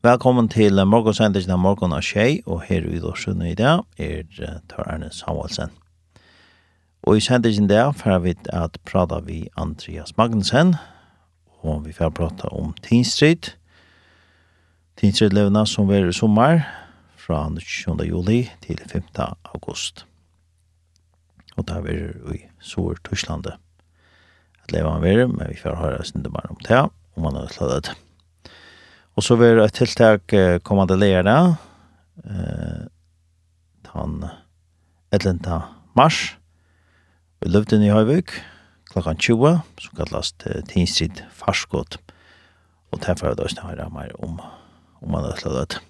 Velkommen til morgensendingen av morgon av Kjei, og her i Dorsund i dag er Tor Arne Samuelsen. Og i sendingen der får vi at prata vi Andreas Magnussen, og vi får prata om Tinstrid. Tinstrid levna som er i sommer, fra 20. juli til 5. august. Og der er vi i Sår-Turslandet. At leva han være, men vi får høre sindemar om det, om man har slått det. Og så vil et tiltak kommande lera, eh, den 11. mars, vi løvde i Høyvøk, klokkan 20, som kallas Tinsid Farskot. Og derfor er det også høyre mer om, om man er det.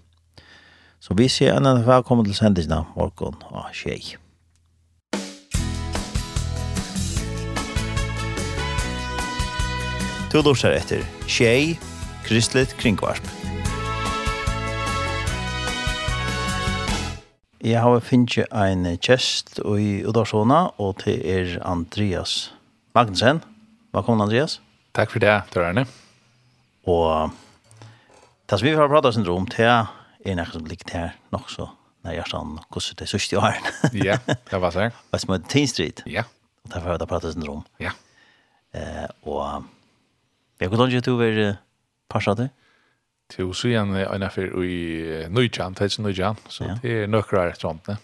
Så vi ser en annen velkommen til sendisene morgen og Kjei. Du lurer etter Kjei, kristligt Kringvarp. Jeg har finnet en kjest i Udarsona, og til er Andreas Magnussen. Velkommen, Andreas. Takk for det, Tørrerne. Og det som vi har pratet om, til, er noe som ligger her nok så när jag sann hur det sist jag är. Ja, det var så. Vad som är Teen Street. Ja. Och därför har jag pratat om. Ja. Eh och jag kunde inte tro över passar det? Til Ocean er en affär i Nøyjan, det är Nøyjan, så ja. det är sånt, ne?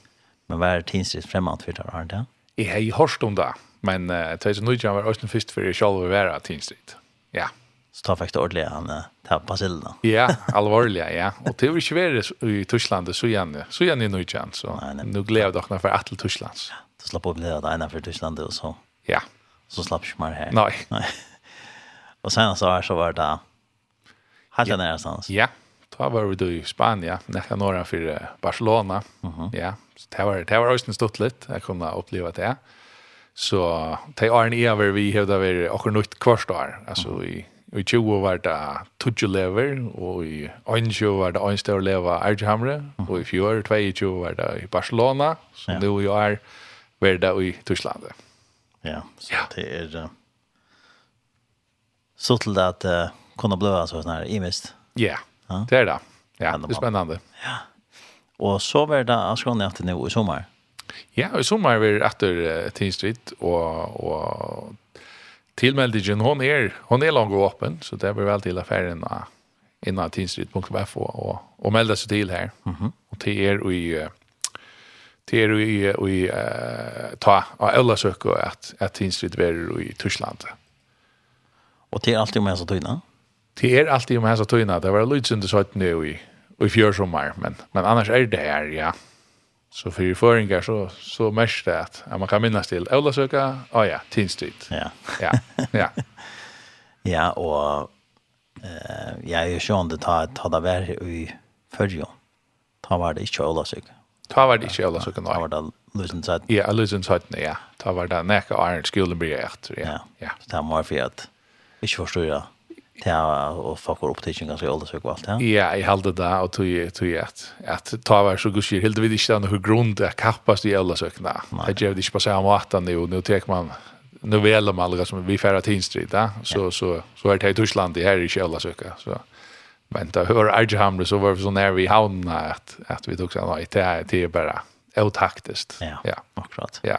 Men hva er tidsrätt främmande for det här? Ja? Jag har hørt om det, men uh, det är Nujjan var också for för att själva vara tidsrätt. Ja. Så tar faktiskt ordentligt han tar basillen. ja, alvorlig, ja. Og det är ikke være i Tyskland, så igjen, så igjen i Nøyjan, så nej, nej. nu glädjer jag för att till Tyskland. Ja, då slapp upp det ena for Tyskland og så. Ja. Så slapp ikke mer her. Nei. Nei. Og sen så här så var det Helt yeah. nära sans. Ja. Ta var vi då i Spanien, nära norra för Barcelona. Mm -hmm. Ja, så det var det var också en stort lit. Jag kunde uppleva det. Så det är en över vi där vi och något kvarstår. Alltså mm. i i 20 var det 20 lever och i 21 var det 1 leva Argehamre och i fjör 22 var det i Barcelona så ja. nu jag är var det i Tyskland. Ja, så ja. det är så till att kunna blöa så sån här i mist. Ja. Det är det. Ja, det är spännande. Ja. Och så var det Askron att nu i sommar. Ja, i sommar vi efter Teen Street och och tillmeldingen hon är hon är långt öppen så det blir väl till affären innan tidsrit.f och, och, och melda sig till här. Mm. Och till er och uh, till er och i, i uh, ta av alla söker att, att Street är i Tyskland. Och till allt det med så tydna? det er alltid om hans og tøyna, det var litt synd så nu i i fjør sommer, men men annars er det her, ja. Så för föringar så så mest det att man kan minnas till Ola söka. Oh ja, Teen Street. Ja. Ja. Ja. ja och eh jag är sjön det tar ta det vær i förjo. Ta var det inte Ola söka. Ta var det inte Ola söka. Ta var det Lusen sagt. Ja, Lusen sagt ja. Ta var det näka Iron School blir efter. Ja. Ja. Det var för att vi förstår det till och fuck upp till tjänst ganska alldeles och allt. Ja, jag hade det och tog ju tog ju att att ta var så gusigt helt vid inte någon grund att kappas i alla sökna. Det ger det inte på samma att nu nu tar man nu väl om alla som vi färra till Street där så så så är det i Tyskland det här i alla söka så men då hör Arjehamre så var vi så när vi hamnade att att vi tog så nej det är det är bara otaktiskt. Ja, akkurat. Ja.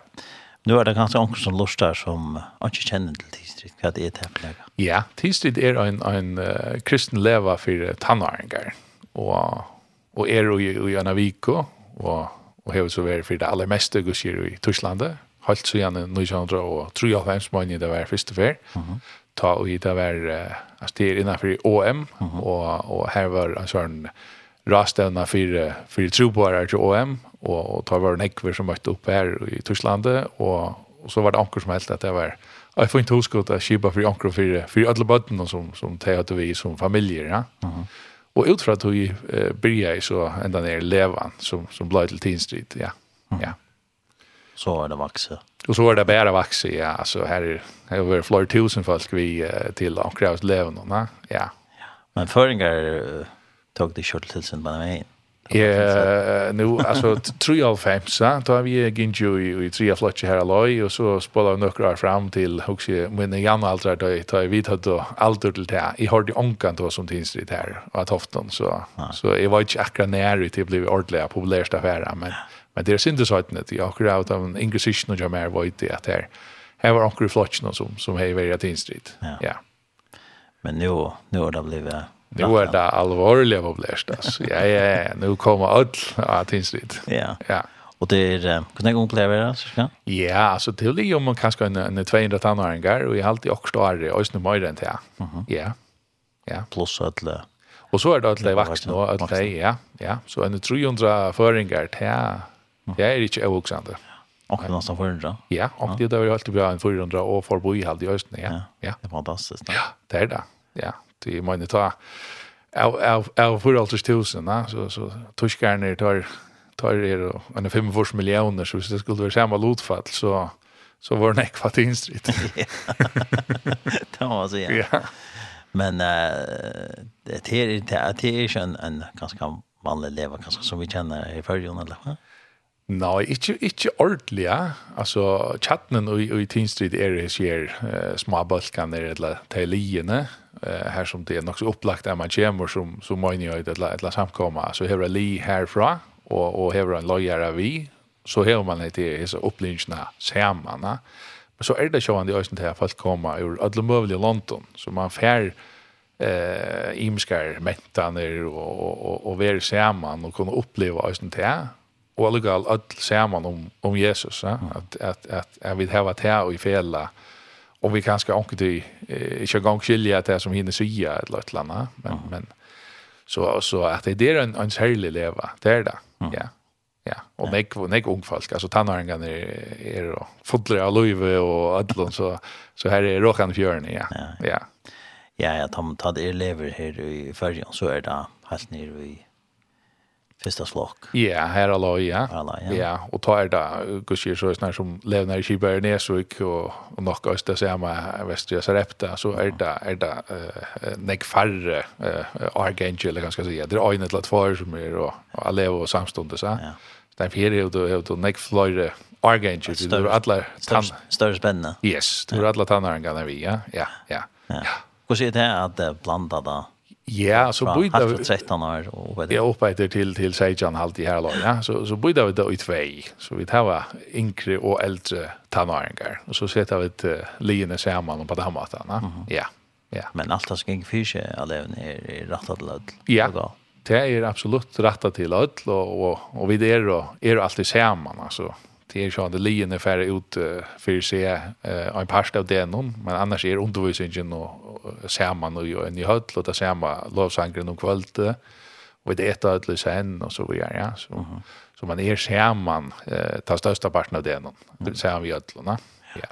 Nu er det kanskje också som lust där som ikke kjenner til Tidstrid. Hva det är det här för läge? Ja, Tistrid är en, en uh, kristen leva för tannvaringar. Och, och är i, i Anaviko, viko och, och har så varit för det allra mesta gudskir i Tyskland. Halt så gärna 1900 och 3,5 månader det var första fär. Mm -hmm. Ta och det var uh, alltså det är innanför OM mm -hmm. och, och här var en sån rastövna för, för troboare till OM och och tar var en som møtte upp här i Tyskland och och så var det anker som helt att det var jag får inte huska att skipa för anker för för alla barnen som som tar att vi som familjer ja. Mhm. Mm och utifrån att vi eh, börjar så ända ner levan som som blev till Teen Street ja. Mm. Ja. Så är det vaxet. Och så är det bara vaxet ja alltså här är här över flera tusen folk vi eh, till anker levan ja. Ja. Men föringar tog det kjørt til sin banan. Ja, nu alltså tre av fem så då har vi Ginju i, i tre flotche här alloy och så spelar vi några fram till också men igen gamla där då tar vi tar då allt till det. I har det onkan då som finns det här och att hofton så så är var inte akra nära till blir ordliga populärt affär men men det är synd så att det jag kör ut av en inquisition och jag mer var det att här här var onkel flotchen som som har varit instrid. Ja. Men nu nu har det blivit Nu er det allvarliga populärt alltså. Ja ja, nu kommer allt att instrid. Ja. Ja. Och det är kunde jag uppleva det så Ja, alltså det är ju om man kanske en en 200 tonåringar och i allt i också är och snö mer än det. Ja. Ja, plus alla. Och så är det alla vuxna och alla ja, ja, så en 300 föringar ja. Det är inte övuxande. Och det nästan 400. Ja, och det där vi alltid bra en 400 och förbo i halv i östen, ja. Ja, det är fantastiskt. Ja, det är det. Ja det må ni ta av av av för allt så så tyskar tar tar er och en 5 vars miljoner så hvis det skulle vara samma lotfall så så var det ekva till instrit. det var så ja. ja. Men eh det är det är en en ganska vanlig leva kanske som vi känner i förrjun eller va? Nej, ikke, inte ordentligt. Alltså chatten og i Tinstrid er det här små balkan där eller tälierna eh här som det är också upplagt där man kommer som som man gör ett ett samkomma. Så här är Lee härifrån och och här är en av vi. Så här man det är så upplinjna samman men så är det ju ändå ösnt här folk komma ur alla möjliga London. Så man fär eh imskar mentaner och och och och vara samman och kunna uppleva ösnt här och alla all samman om om Jesus ja att att att jag vill ha varit här och i fälla eh Och vi kanske också det eh jag gång skilja det som hinner säga ett lätt landa men uh -huh. men så så att det är en en härlig leva det är det. Uh -huh. Ja. Ja, och nek nek ung folk alltså tonåringar är er, då fotler av Löve och Adlon så så här är Rokan Fjörn ja. Ja. Ja, ja, ja de tar det lever här i Färjan så är det helt nere i första flock. Ja, här alla ja. Alla, ja. Ja, og ta er da, kusir så er snär som levner i Kiberg Nesvik og, och och några östra samma västra Sarepta så er det er det uh, nek färre uh, Archangel eller ganske säga. Det er øyne til at två som är og, alla och samstundes så. Ja. Den er är då du nek flöre Archangel du er alla tann större spännande. Yes, du er alla tannar kan vi ja. Ja, ja. Ja. Hur ser det att blanda då? Ja, så bytte vi... Fra 13 år og oppetter. Ja, oppetter til, til 16 halvt i her lag, ja. Så, så bytte vi det i tvei. Så vi tar yngre og eldre tannåringer. Og så setter vi et uh, liene sammen på den måten, ja. Mm -hmm. ja. ja. Men alt det som ikke fyrt eleven er rettet til ødel. Ja, det er absolutt rettet til ødel, og, og, og vi er, er alltid sammen, altså det är så att lien är färre ut uh, för att se en parst av det någon, men annars är undervisningen och och samman och en i höll och det samma lovsangren om kvöld och det ett ödel sen och så vidare. Ja. Så, så man är samman, uh, tar största parten av det någon, det vill säga vi ödlorna. Ja.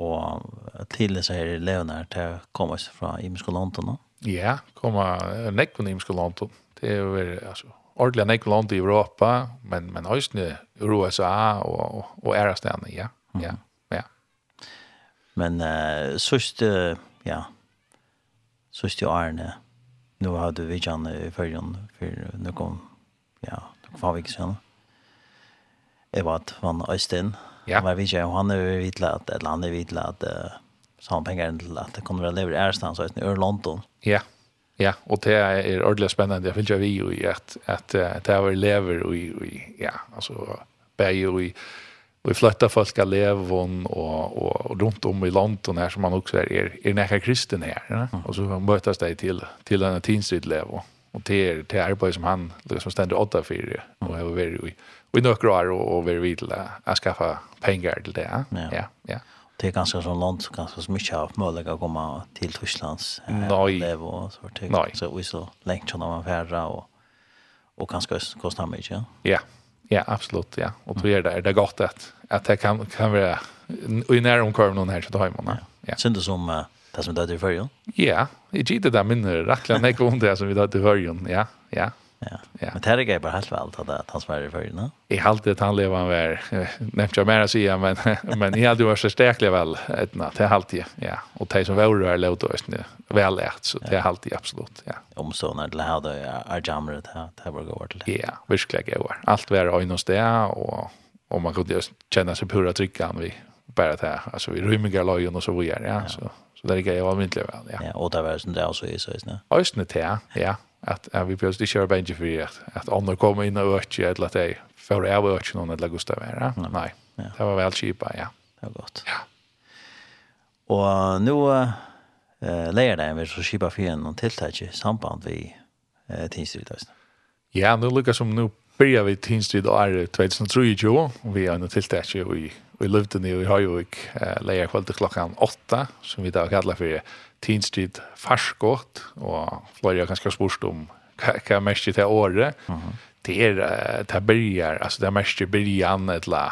Och till så här eleverna till kommer från Imsko London. Ja, komma nekvon Imsko London. Det är väl alltså ordentlig nekk land i Europa, men, men også i USA og, og, og ærestene, ja. Ja, ja. Men uh, sørst, uh, ja, sørst i årene, nå du vi ikke i følgen, for nå kom, ja, nå kom vi ikke sånn. Jeg var van Øystein, ja. han var vidtje, og han er vidtla at, eller han er vidtla at, uh, så han penger til at det kunne være lever i ærestene, så er det i London. Ja, ja Ja, og det er ordentlig spennende. Jeg finner vi jo i at, at, at det er elever og i, ja, altså, bare jo i, og i flytta folk av levon og, og, og rundt om i London her, som man også er, er, er nekka kristen her, ja? Og så møtes de til, til en tinstrid levon. Og det er det arbeid som han liksom stender åtta fyrir, og har vært i, og i nøkker år og, og vært videre å skaffa penger til det. Ja, ja. ja det är ganska sån land ganska så mycket av möjlighet att komma till Tysklands Nej. lev och så vart det så vi så länge som man färra och och ganska kostar mycket. Ja. Ja. Ja, absolut, ja. Och då är det det gott att att det kan kan vara i näromkörnen någon här så då har man. Ja. Synd det som det som det är för ju. Ja, i gitt det där minne rättligen om det som vi då det hör ju. Ja, ja. Ja. ja. Men det är ju bara helt väl att det han svär i förrän. No? I allt det han lever han var. Nämnt jag mer att säga, men, men jag det varit så starkt väl ett natt. Det är alltid, ja. Och det som var rör låter oss nu väl lärt. Så det är alltid absolut, ja. Om så när det här då är jamret här. Det var gått till. Ja, verkligen gått. Allt var ögon hos det och, om man kunde just känna sig pura tryggan vi bara det här. Alltså vi rymmiga lojon och så vidare, ja. ja. Så, så det är grejer var myntlig väl, ja. Ja, och det var det också där så är det så. Östnet, ja, ja at at vi behöver inte köra bänge for at at andre kom inn og öka eller att det för jag vill noen någon eller Gustav är ja? Nei. ja. det var vel kjipa, ja det var gott ja och nu eh lägger det vi så cheapa för en någon tilltag i samband vi eh tingsrätt ja nu lukar som nu börjar vi tingsrätt och är 2023 och vi har en tilltag i vi levde nu i Hajvik eh lägger kväll till klockan 8 som vi då kallar för Tinstrid farskott, og flere har kanskje spørst om hva, hva mest til året. Det -hmm. Det er, det börjar, altså det er mest til början et la,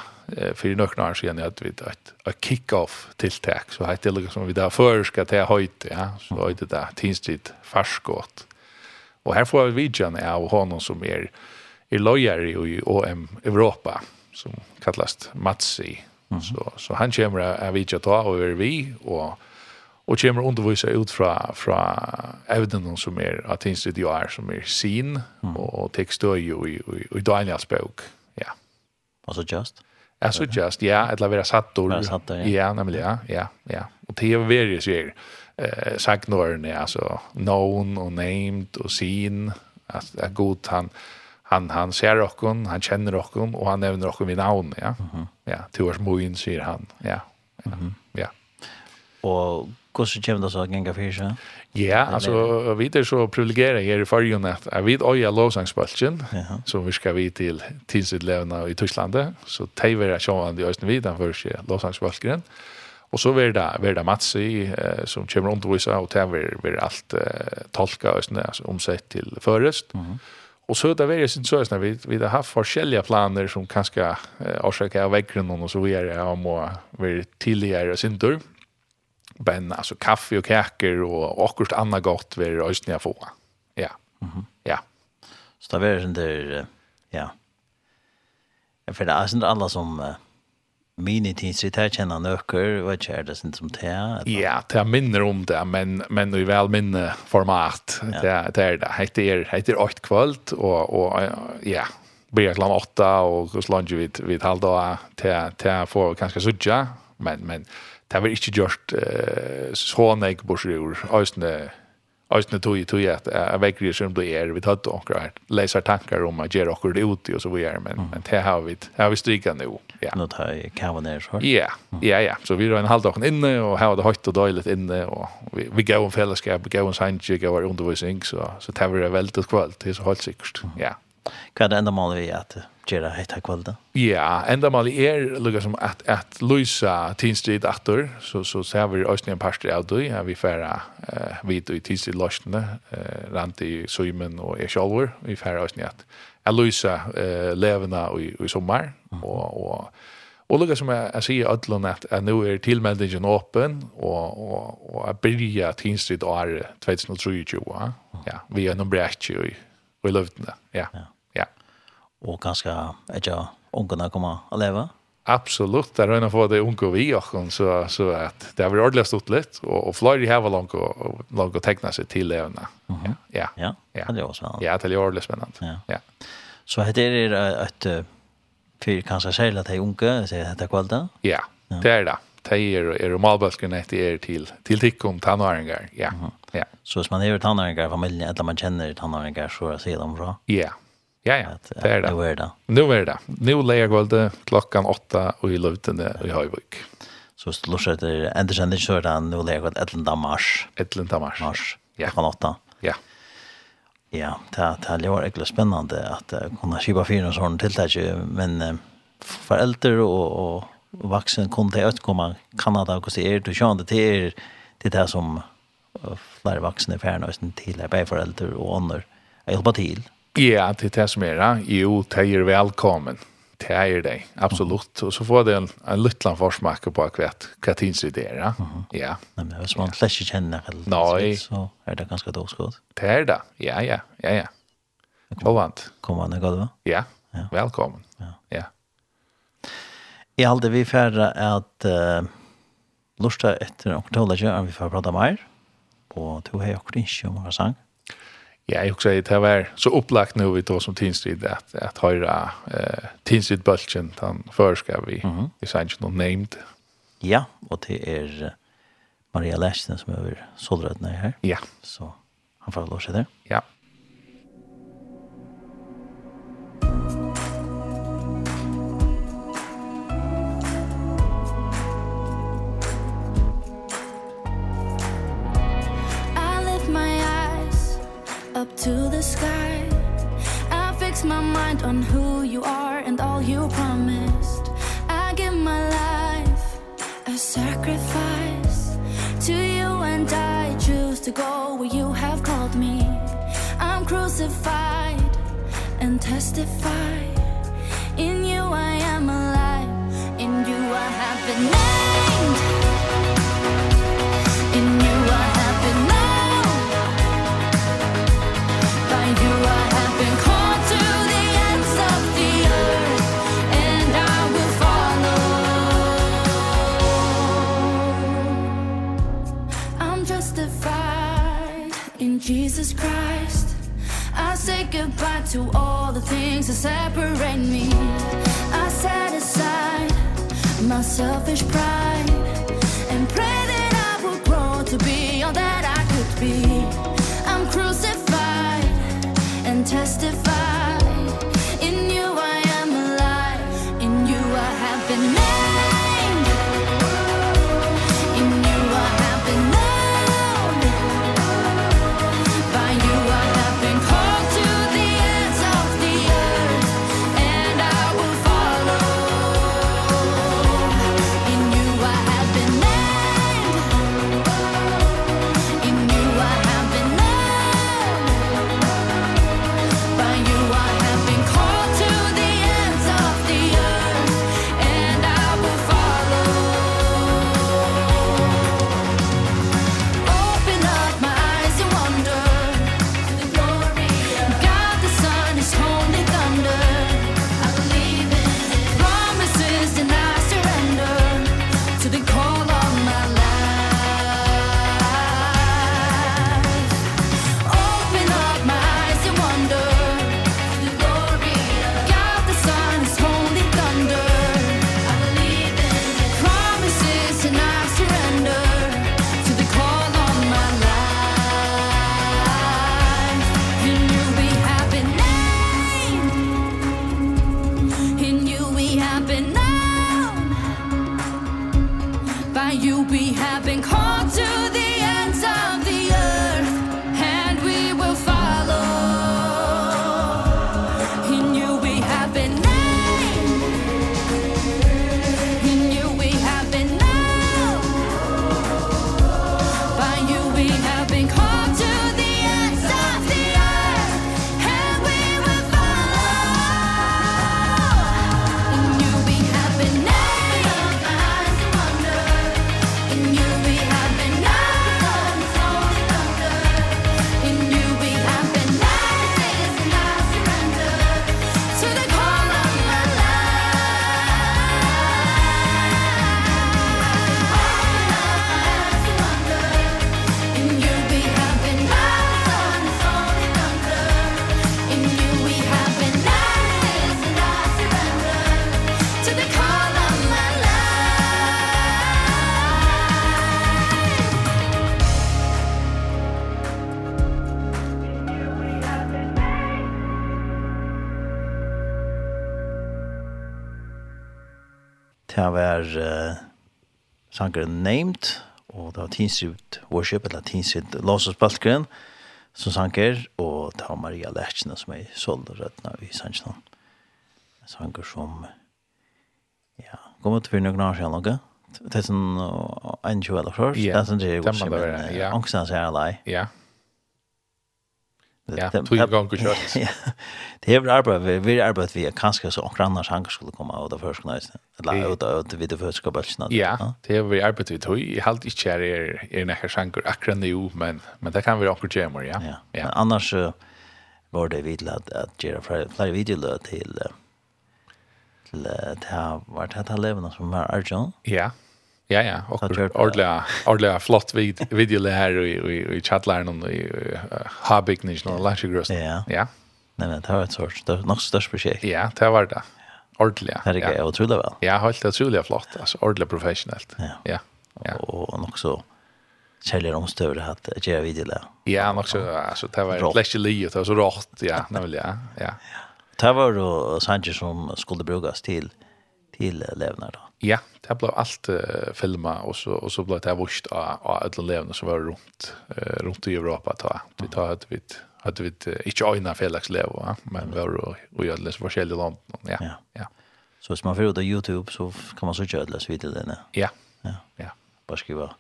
for noen år siden jeg hadde et, et kick-off-tiltak, så hette det liksom vi da førska til høyte, ja, så høyte det Tinstrid farskott. Og her får vi vidjan av honom som er, er lojare i OM Europa, som kallast Matsi. Så, så han kommer av vidjan ta og er vi, og og kommer undervisa ut fra, fra evnen som er at jo er, som er sin, mm. og tekstøy jo i, i, i Daniels bok. Ja. Och så just? Ja, så just, ja, et la vera sattor. Vera sattor, ja. Ja, nemlig, ja, ja, ja. Og det er veri sier, eh, sagnårene, altså, known og named og seen at, at god han, han han ser okkon, han kjenner okkon og han nevner okkon vid navn, ja. Mm -hmm. Ja, til vår moin sier han, ja. Ja. Mm -hmm. ja. Och Hur så kommer det så å gjenge for? Ja, altså, vi er så privilegieret her i fargen at jeg vet øye lovsangsbølgen, som vi skal vi til tidsutlevende i Tysklandet, så de vil jeg sjående i Østen Vidan for seg lovsangsbølgen. Og så vil det, vil det Matsi, eh, som kommer undervisa, og det vil, vil alt eh, tolka Østen, altså omsett til først. Mm -hmm. Og så det var sin sånn vi vi har haft forskjellige planer som kanskje eh, orsaka av veggrunnen og så videre om å være tidligere sin dør men alltså kaffe och kakor och akkurat annat gott vill jag få. Ja. Mhm. Mm ja. Så det är sen där ja. Jag för det är inte alla som uh, mini i det här känner nöker vad är det sånt som det är? Ja, det är om det, men, men i väl minne format. Ja. Det, är det. Det är, det är åt kvällt och, och ja, blir klockan åtta och så långt vid, vid halv till, till att få kanske sudja. Men, men det var ikke gjort uh, så nek borsur, øysene, øysene tog i tog at jeg vekker som det er, vi tatt okra her, leser tankar om at gjør okra det ute og så vi men, mm. men det har vi, det har vi stryka nu. Ja. Nå tar jeg kavan er så. Ja, ja, ja. Så vi var en halv dagen inne, og her var det høyt og døylet inne, og vi, vi gav en fellesskap, vi gav en sannsje, gav en undervisning, så, så det var veldig kvalt, det er så høyt sikkert, ja. Hva er det enda målet vi er til? gjøre hette kvalitet? Ja, enda mal er lukka som at, at Luisa Tinstrid atter, så, så ser vi Østnien Parster av du, ja, vi færa uh, vidt i Tinstrid Løsjene, uh, Ranti Søymen og jeg sjálfur, vi færa Østnien at, at Luisa uh, levena i, i sommar, mm. og, og Og lukka som jeg, jeg sier ødlån at, at nå er tilmeldingen åpen, og, og, og jeg byrja Tinstrid året 2023, ja, ja vi er noen brekje i, i løvdene, ja. ja og kanskje ikke ungene kommer å leve? Absolutt, det er en av få det unge vi og så, så at det har vært ordentlig stått litt, og, og flere har vært langt å, langt å tegne seg til levende. Mm -hmm. ja, ja, ja, det er også spennende. Ja, det er ordentlig spennende. Ja. ja. Så dette er et, et fyr kanskje selv at de unge, så dette kvalda? Ja, ja, det er det. Det er, er malbøskene etter er til, til tikkum tannåringer, ja. Mm -hmm. ja. Så hvis man er tannåringer i familien, eller man kjenner tannåringer, så er det dem fra? Ja, Ja, ja, det er det. Nu er det. Nå er det. Nå leier guldet klokkan åtta og i løvdene i Høyvøk. Så hvis du lurer etter endersending, så er det nu leier guldet 11. mars. 11. mars. Mars, ja. klokkan åtta. Ja. Ja, det er jo egentlig spennende at uh, kunne kjipa fyra og sånn tiltak, men uh, foreldre og, og vaksen kunne til utkomme Kanada, hvordan er du kjønner til det er det som flere vaksne fjerner til, bare foreldre og ånder. Jeg hjelper til. Ja Ja, det er det som er, det. Jo, det er velkommen. Det er det, absolutt. Og så får det en, en liten forsmak på kvart det er, Ja. ja. Nej, men hvis man slett ikke kjenner eller så er det ganska dåskott. Det er det, ja, ja, ja, ja. Kom, vant. Kom an, det va? Ja, ja. velkommen. Ja. ja. Jag hade vi færre at uh, lusta etter och tala om vi får prata mer. og to hej och ikke om hva sang. Ja, jag också det var så opplagt nu vi tog som Tinstrid at, at høyre uh, Tinstrid bulchen han förska vi mm -hmm. vi sa ikke noe named. Ja, og det är Maria Lästen som er over när her. Ja. Så han får lov låsa där. Ja. Thank. mind on who you are and all you promised. I give my life a sacrifice. To you and I choose to go where you have called me. I'm crucified and testify in you I am alive. In you I have been named. to all the things that separate me. I set aside my selfish pride. var uh, sangren Named, og det var Tinsrud Worship, eller Tinsrud Låsus Balkgren, som sanger, og det var Maria Lertjene som er solgt rødna i sangren. Sanger som, ja, kom ut for noen år siden noe, det er sånn 21 eller 1, det er sånn det er, sånn, det er, det det er, det det er, det det er, det det er, det det er, det Ja, tog igång och kört. Det är väl arbete, vi, vi arbetet vi kanske så och annars han skulle komma ut av först just nu. Eller ut av vid förskapelserna. Ja, det är vi arbetet vi tog. Jag har inte är er, er näka sjanker akkurat nu, men, men det kan vi också göra, ja. ja. ja. Men annars uh, var det vid att, att göra flera videolöd till, till, till, till, till, till, till, till, till, till, till, till, till, Ja, ja, ordla, ordla flott vid, video här i i, i chatlaren om Habignish och Lashgrust. Ja. Ja. Nej, men det var ett sorts, det var nok störst projekt. Ja, det var det. Ordla. Det är jag otroligt väl. Ja, helt otroligt flott, alltså ordla professionellt. Ja. Ja. Och, och nog så käljer omstöver att att göra video där. Ja, nog så alltså det var läsch li och så rått, ja, nämligen, ja. Ja. Det var då Sanchez som skulle brukas till till levnad då. Ja, det blev allt uh, filma och så och så blev det vurst av av alla levande som var runt uh, runt i Europa ta. Vi tar att vi att vi inte ojna Felix Levo, ja? men vi var och jag läs olika land. Ja. Ja. ja. Så hvis man får ut av YouTube så kan man så köra läs det. Ja. Ja. Ja. Bara skriva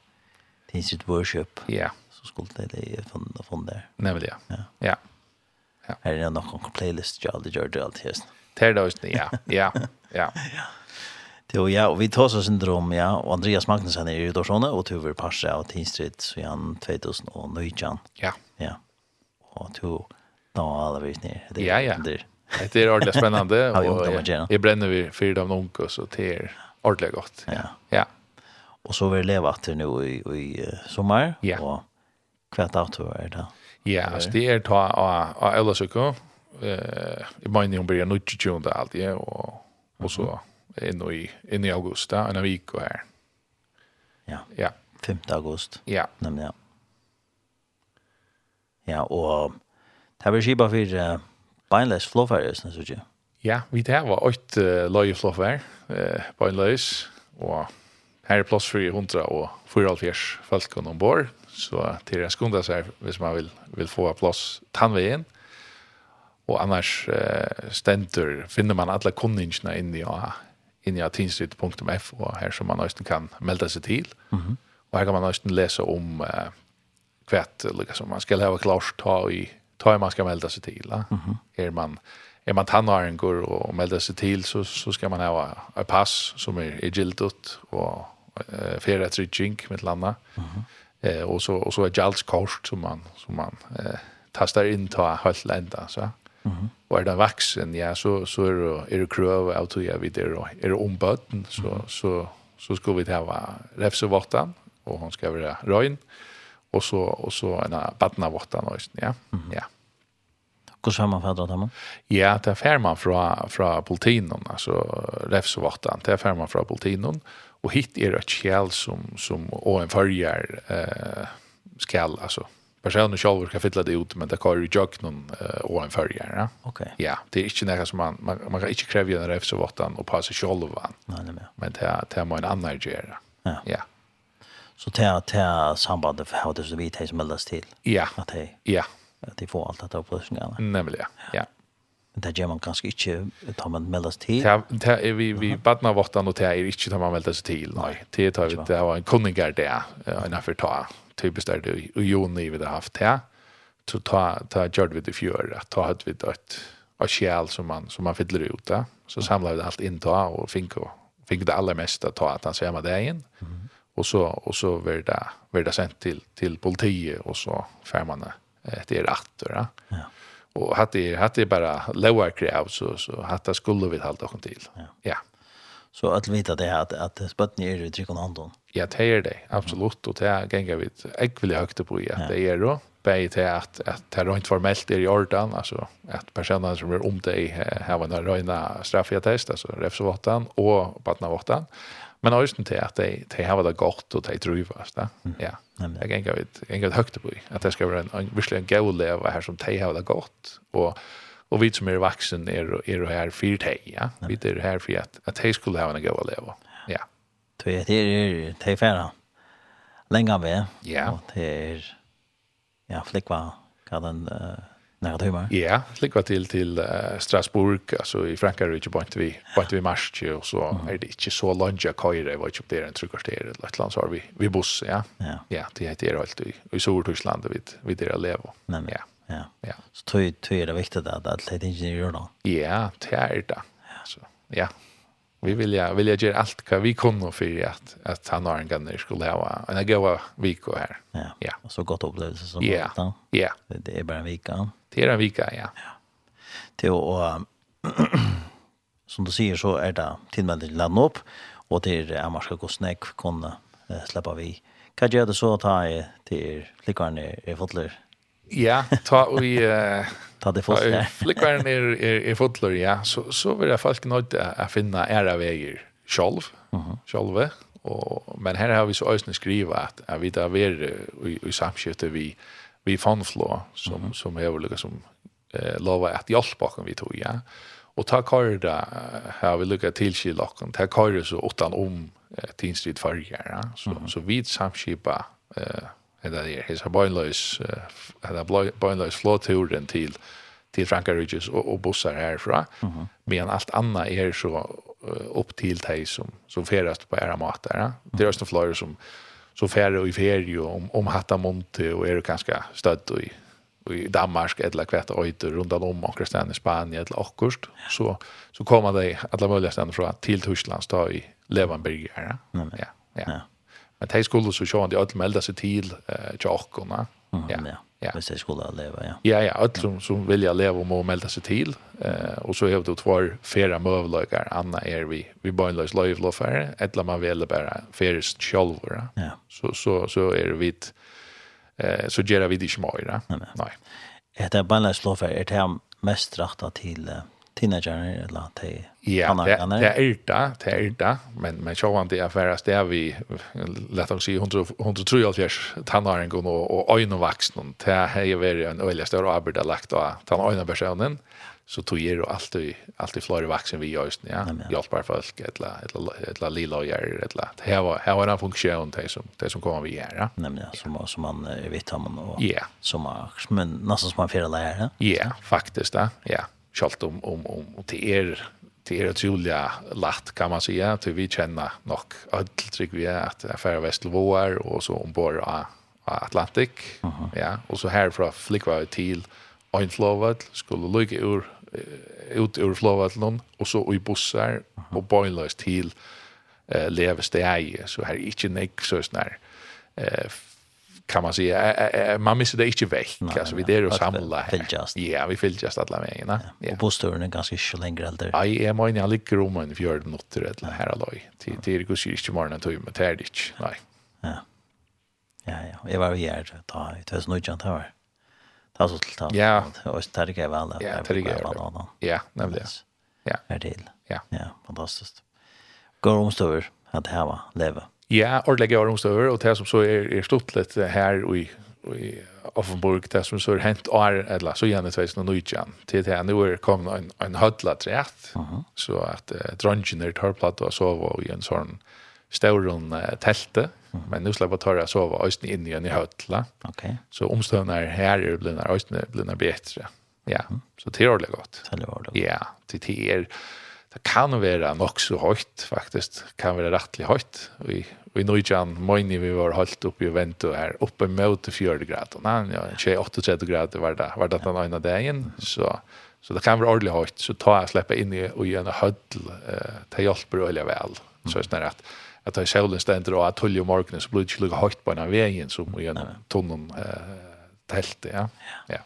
till sitt worship. Ja. Så skulle det det från från där. Nej väl ja. Ja. Ja. Ja. Här är någon playlist jag aldrig gjorde allt just. Det är det ja. Ja. Ja. Ja. Jo, ja, og vi tar oss syndrom, ja, og Andreas Magnussen er i Dorsone, og tog vi passe av Tinstrid, så han 2019. Ja. Ja, og tog da alle vi ned. Ja, ja, det det er ordentlig spennende, og jeg, jeg brenner vi fyrt av noen, så det er ordentlig godt. Ja. Ja. Og så vil jeg leve etter nå i, i uh, sommer, ja. og hva dato er det? Ja, altså det er ta av Ølasøkko, eh, i mange om blir nødt til å gjøre det alltid, og, og så... Mm -hmm inn i, inn i augusta, en av vik og her. Ja. ja, 5. august. Ja. Nemlig, ja. Ja, og det var skipa for uh, beinleis flåfærd, synes du ikke? Ja, vi det var åkt uh, løye flåfærd, uh, beinleis, og her er plass for 100 og 44 folk ombord, så til en skunda seg hvis man vil, vil få plass tannveien. Og annars uh, stenter finner man alle kunningene inni og inn i atinstrid.f og her som man nesten kan melde seg til. Mm -hmm. Og her kan man nesten lese om eh, kvætt, liksom, man skal ha klart ta i, ta i man skal melde seg til. Mm -hmm. Er man är man tannarengor och melder sig till så så ska man ha ett pass som är, är giltigt och eh färra till jink med landa. Mhm. Mm eh och så och så ett jalskort som man som man eh tastar in ta helt ända så. Mm -hmm. Og er det vaksen, ja, så, så er det, er det krøv av tog jeg vidt, er det, er det ombøten, så, mm -hmm. så, så skal vi til refsevåttan, og hun skal være røgn, og så, og så en badnavåttan også, ja. Mm -hmm. ja. Hvordan har man fædret dem? Ja, det er fær man fra, fra politinen, altså refsevåttan, det er fær man fra politinen, og hit er det kjell som, som, og en følger eh, skal, altså, personen själv kan fylla det ut men det kan ju jag någon och en färgare. Ja? Okej. Okay. Ja, det är inte något som man man, man kan inte kräva en ref så vart han och passa själv han. Nej nej. Men det det är en annan gera. Ja. Ja. Så det det sambandet för hur det så vitt som mellas till. Ja. Att det. Ja. Att det får allt att upplösningarna. Nämligen. Ja. ja. Men det gjør man ganske inte tar man meldes til. Det det är vi vi badna våttan och det är inte tar man meldas till. Nej, det tar vi det var en kunnigar där en affär ta typiskt där det i juni vi det haft här. Så ta ta gjorde vi det fjör att ta hade vi ett ett själ som man som man fyller ut där. Så samlade vi allt in ta och fick och fick det allra mesta ta att han säger med det igen. Mm. Och så och så var det var det sent till till politiet och så får man det är rätt då. Ja. Och hade hade bara lower crowd så så hade skulle vi hålla oss till. Ja. ja. Så att vita det här att att spötten är i tryck och handen. Ja, det er det, absolutt, og det er ganger vi ekvile høyte på i at det er det, bare til at, at det er rent formelt er i orden, altså at personene som er om det har en røyne straffetest, altså refsvåten og badnavåten, men også til at de, de har det godt og de drives, da. ja. Det ganger vi, ganger vi høyte på i, at det skal være en, en virkelig en god leve her som de har det godt, og og vi som er vaksen er, er her for deg, ja. Vi er her for at, at de skulle ha en god leve. Ja Det är det det är færre Länge ved, Ja. Det er, ja, flickva kan den när det tøymer. Ja, flickva till till uh, Strasbourg alltså i Frankrike på inte vi på vi mars og så mm. är det ikke så långt jag kör jeg var ikke opp der en tryckkvarter i Lettland så har vi vi buss ja. Ja, ja det heter det helt i i Stortyskland vi, vi där lever. Nej. Ja. Ja. Ja. Så tror tøy tror det viktig at att att det ingenjörer då. Ja, det är det. Så ja. Vi vill ja vill jag göra allt vad vi kunde för att att han har og Arne skulle ha en gode viko här. Ja, ja. og så gott upplevelse som ja. Yeah. da. Ja. Yeah. Det är bara en vecka. Det är en vecka, ja. ja. Til och, som du säger så är det till til landet opp, og til att man ska gå snäck kunna uh, släppa vi. Kan göra det så att ta till likvarne i fotler? Ja Ja, ta vi eh ta det först där. Flickar är i i fotler, ja. Så så vill jag folk något att finna era vägar själv. Mhm. Själva. Och men här har vi så ösnen skriva att jag vet att vi är i, i samskifte vi vi fanflå som mm -hmm. som är olika som eh lova att hjälpa kan vi tog ja. Och ta karda här vi lucka till sig locken. Ta karda så åt om eh, tinstrid förra. Ja. Så mm -hmm. så vid samskipa eh eller det hesa bøinløys eller bøinløys flåturen til til Frankarydges og, og bussar herfra. Mm. Men allt annat är så upp till dig som, som färdast på era mat där. Ja? Det är också flöjor som, som färre och i färg om, om Hattamonte och är ganska stöd och i i Danmark eller kvart öjter runt om och ställen i Spanien eller Akkurst så, så kommer det alla möjliga ställen från till Tyskland då i Levanberg. Ja, ja. ja. ja. Men de skulle så sjå, de alle melda seg til eh, tjokkene. Ja, ja. Ja. Hvis de skulle leva, ja. Ja, ja, alle som, som vilja leva må melda seg til. Eh, og så har du tvær fera møvløkar, anna er vi, vi bøgnløs løyvlåfere, eller man velger bare feres sjolvere. Ja. Så, så, så er vi, eh, så gjør vi det ikke mer. Nei. Etter bøgnløs for, er det mest rettet til... Eh, teenager eller te. Ja, det är det, det är det, men men så var det är där vi lätt att se 100 173 tannaren går och och ögon vuxen det är ju väl en öliga större arbete lagt och ta ögon personen så tog ju alltid alltid fler vuxen vi just ja hjälpar folk eller eller eller lilla gör eller det här var här var en funktion det som det som kommer vi göra nämligen som som man vet han och som men nästan som man får lära ja faktiskt ja kjalt om, om, om, om til er det er utrolig latt, kan man säga. Til vi kjenner nok ødeltrygg vi er at det er færre og så ombord av, av Atlantik. Uh -huh. ja, og så herfra flikva vi til Øynflåvall, skulle lykke ur, ut ur Flåvallen, og så i bussar, uh -huh. og bøgnløs til uh, levesteg. Så her er ikke nek så snart uh, kan man säga man missar det inte veck alltså vi det är och samla här. ja vi vill just alla vägen va och bosturen är ganska så länge äldre nej är man i alla rum och vi gör det något eller här alloj till till går sig inte morgonen tog med tärdigt nej. Ja. Ja ja. Jag var ju här då i 2019 då var det så till ta. ja. Och det gick väl ja det gick väl ja nämligen. Ja. Är det ja. Ja fantastiskt. Går omstöver att var leva. Ja, ordentlig ordentlige årumstøver, og det som så er, er stått litt her i, i Offenburg, det som så er hent år, eller så gjerne tveis noen nøytjan, til det her, nå er kommet en, en hødla trett, uh -huh. så at uh, dronjen er tørplatt og sove i en sånn stauron uh, telte, uh -huh. men nå slipper tørre å sove også inn igjen i hødla. Okay. Så omstøvene her er blinde øyne blinde bedre. Ja, uh -huh. så det er ordentlig godt. Det er ordentlig godt. Ja, det er det kan være nok så høyt, faktisk, kan være rettelig høyt, og i vi nu Norjan, mojni vi var halt uppe i vento här, uppe mot 40 nej Ja, 28-30 grader var det, var det den ena dagen. Så, så det kan vara ordentligt hårt. Så ta jag släppa in i och göra en. Eh, det hjälper ordentligt väl. Så är det att att ta solen ständer då att tull i så blir det inte lika hårt på den vägen som i en tunnel eh, tält. Ja. ja. ja.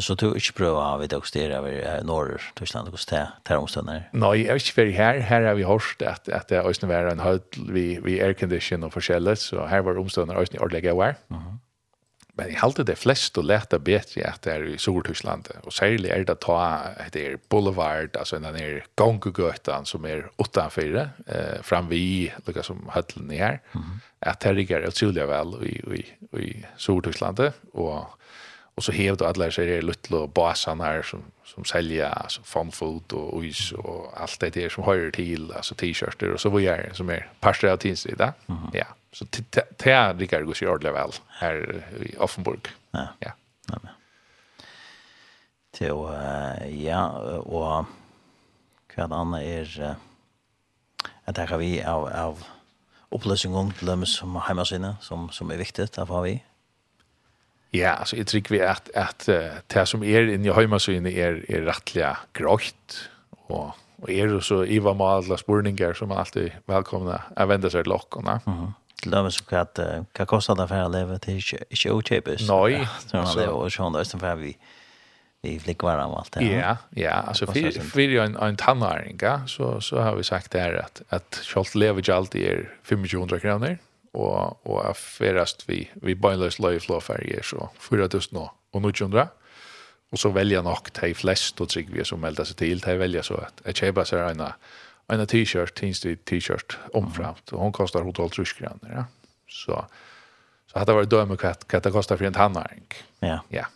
Så du ikke prøver vi det å styre over norr, Tyskland, hos det her omstående? Nei, jeg er ikke ferdig her. Her har vi hørt at, at det er også var en høyt vi, vi aircondition og forskjellig, så her var omstående også i ordelig av her. Men jeg halte det flest og lette bedre at det er i Sør-Tyskland, og særlig er det ta at det er boulevard, altså den er gongegøtten som er utenfor, eh, framvi, lukket som høytlen er her, mm -hmm. at det ligger utrolig vel i, i, i Sør-Tyskland, og Och så hävde alla sig det lilla basan här som som säljer alltså fun food och is och allt det där som hör till alltså t-shirtar och så vad gör som är pastor av tinsida. Mm -hmm. Ja. Så det är det går ju ordentligt väl här i Offenburg. Ja. Ja. Ja. Till ja och andre er uh, att det har vi av av upplösningen til dem som hemma sina som som är viktigt det har vi Ja, alltså jag tycker vi att att det som är inne i hemmasyn är är rättliga grått och och är det så Iva med alla spurningar som alltid välkomna att vända sig till lockorna. Mhm. Till dem så att kan kosta det för att leva till inte ochepes. Nej, så det var sånn det er for vi vi flick var om allt det. Ja, ja, alltså för för en en ja, så så har vi sagt där att att själv lever ju alltid är 500 kronor och och är ferast vi vi bylös löj flåfärger så 4000 år och 900 och så välja nog de flest och trygg vi som melder sig till de välja så att jag köper så en en t-shirt tinstid t-shirt omframt och hon kostar hotell truskgrann ja. Så så hade varit döme katt katt kostar för en tannark ja. Ja.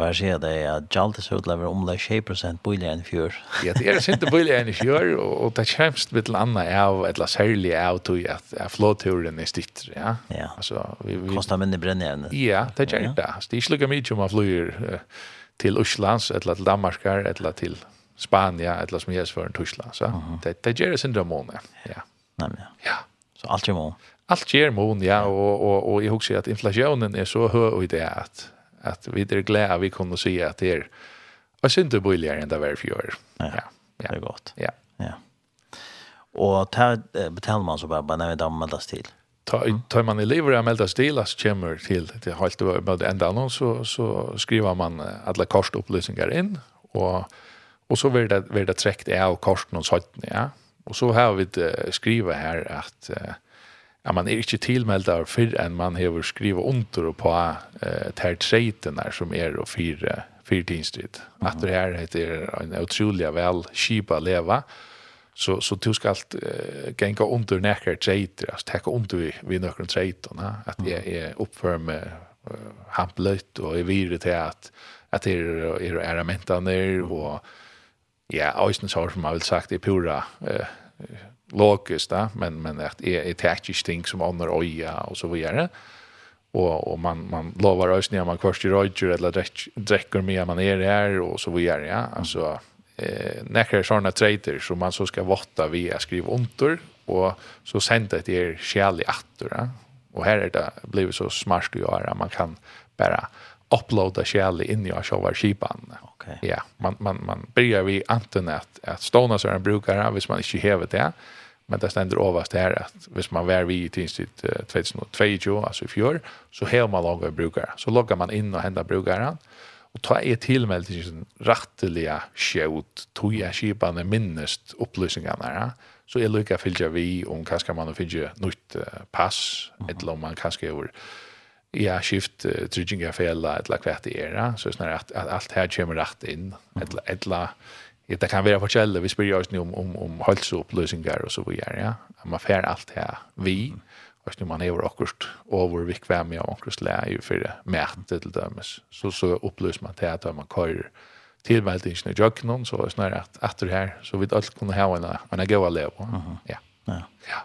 Og jeg sier det at Jaltis utlever omlegg 20% billigere enn fjør. ja, det er sint billigere enn fjør, og, og det kommer litt til annet av, eller særlig av, tog at, at flåturen er stitt, ja. Ja, altså, vi, vi, kostar mindre brennjevne. Ja, det gjør det. Det er ikke lukket mye om man flyr uh, til Oslands, eller til Danmarkar, eller til Spania, eller som helst for en Tyskland, så det, det gjør det sinte måned, ja. Nei, ja. ja. Så alt gjør måned. Alt gjør måned, ja, og, og, og jeg husker at inflasjonen er så høy i det at att vi är glada vi kunne se at det er og synd det billigare än det var för år. Ja, ja, ja. Det är gott. Ja. Ja. Och tar betalar man så bara när vi da meldes til? Ta tar man i livet och melda till så kommer till det helt över ända någon så så skriver man alla kostupplysningar in och och så blir det blir det träckt är och kosten och sånt ja. Och så har vi skriva här att ja, man är inte tillmäld av för en man har skrivet under på eh, ter treiten her som är och fyra fire tidsstrid. Att det här heter en utrolig väl skipa leva, så, så du allt uh, genga under nekker treiter, att ta under vi, vi nøkker treiten, att at är uppför med uh, hampløyt och är vidare till att att det är är æramentene och ja, Øysnes har som jeg vill sagt, det pura eh, logiskt där men men att är ett taktiskt ting som andra oja och så vidare och och man man lovar oss när man kvarst i Roger eller dricker med man är där och så vidare ja. Alltså eh näkra såna trader som man så ska votta via skriv under och så sända det er skälig attor ja? och här är det blivit så smart att göra man kan bara uploada skäl in i själva skipan. Okej. Okay. Ja, man man man börjar vi antingen att att stona så en brukare, hvis man inte häver det. Men det ständer överst här att hvis man var vi till sitt 2022 alltså i fjör så häver man logga brukare. Så loggar man in och händer brukaren og ta er tilmeldt til sin ratteliga skjøt, tog jeg skipene minnest opplysningene her, så er lykka fylgja vi om hva skal man fylgja nytt pass, eller om man kanskje er ja skift uh, trygginga fella eller kvätt i era så snarare at, at alt her kommer rätt in eller eller det kan være på vi spør oss nu om om om hälsoupplösningar og så videre ja. Man fer alt her vi. Och nu man är akkurat över vikväm med akkurat lä ju för det mätet till dömes så så upplöser man det att man kör till i det så jag någon så snarare att att det här så vi allt kunde ha en en goda lever ja. Ja. Ja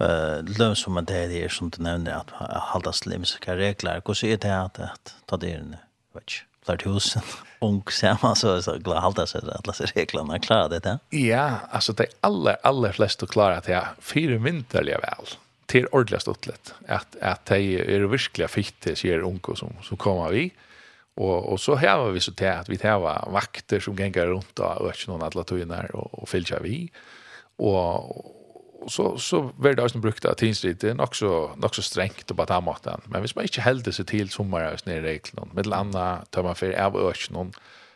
eh løn som man det är som du nämnde att hålla slimska regler hur ser det at, att ta det in vet ikke flert husen ung sammen så så glad halda seg alla lasse reglerna klarer det ja? ja altså de aller aller fleste klarer at jeg fire mynderlige vel til ordentlig stuttlet att at de er verkligen fitt det ser unge som, som kommer vi och och så här var vi så till att vi har vakter som ganger rundt og ikke noen alle tøyene og, och fylger vi. och och så så vart det också brukt att är också också strängt och bara ta maten. Men hvis man inte hällde sig till sommarhus nere i reglerna med landa tar man för av öknen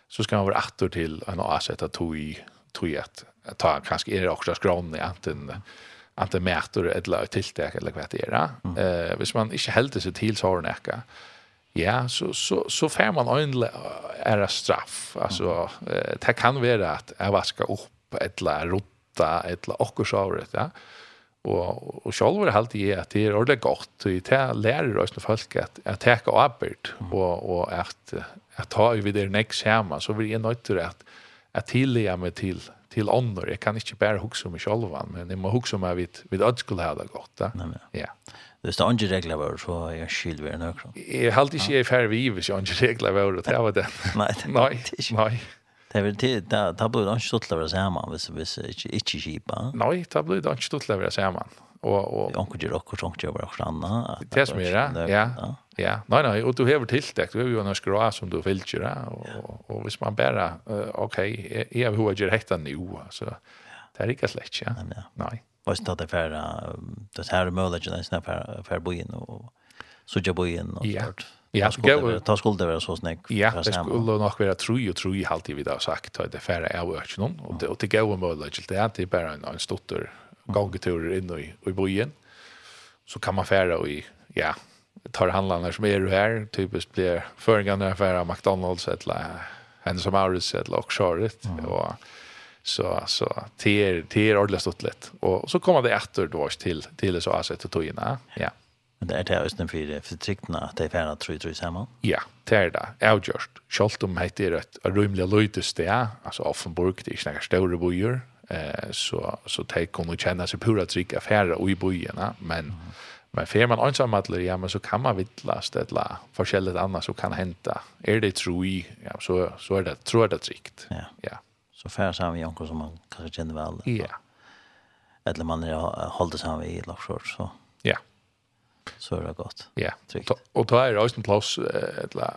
så ska man vara åter till en avsätta toj toj att ta kanske är det också skrån i att det mäter eller tilltäck eller vad det är. Eh hvis man inte hällde sig till så har näka. Ja, så så så får man en är straff. Alltså det kan vara att jag vaska upp eller rotta åtta eller akkurat året, ja. Og, og selv er alltid jeg at det er ordentlig godt, og jeg lærer oss når folk at jeg tar arbeid, og, og at jeg ta vi det next sammen, så vil jeg nødt til at jeg tilgjør meg til, til ånder. Jeg kan ikke bare huske meg selv, men jeg må huske meg vidt, vid at skulle ha det godt. Da. Nei, ja. Det står andre regler var, så er jeg skyld ved en økron. Jeg halte ikke jeg er ferdig hvis jeg ikke regler var, det var det. Nei, det er ikke. Nei, Det vill till där där blir det inte stort lever så här hvis vis vis inte inte skipa. Nej, det blir det inte stort lever så här man. Och och onkel gör också onkel gör också anna. Det er som är det, Ja. Ja. nei, nei, og du har tiltekt, du har jo en skra som du vill göra og, og hvis man bare, bara okej, jeg har hva gjør rätt nu alltså. Det er ikke slett, ja. Nej. Vad står det för det här möjligheten att snäppa för bojen och så jag bojen och sånt. Ja, ta skulle det vara så snägg. Ja, det skulle nog vara tru och tru halvtid vi har sagt att det färre är öch någon och det och det går möjligt till det det inte bara en, en stotter gångetur in i i bojen. Så kan man färra i ja, tar handlarna som är här typiskt blir förgångna affärer McDonald's eller Hennes som Auris eller Oxharit mm. och så så till till ordentligt och så kommer det efter då till till så att det tog in ja. Men det er det østene for, for tryktene at det er ferdig tro i tro sammen? Ja, det er det. Jeg har gjort. Selv om det er et rymelig løyte sted, altså Offenburg, det er ikke noen større byer, eh, så, så de kunne kjenne seg pura trygg affære i byene, men. Men för man ensam att ja men så kan man vittlas det la forskjelligt annars så kan hända. Är er det tro i ja så så är er det tror det rikt. Ja. ja. Så fär samman vi onkel som man kanske känner väl. Ja. Eller man har hållit sig i Lars så. Ja så är det gott. Ja. Tryggt. Och då är det også en plats eller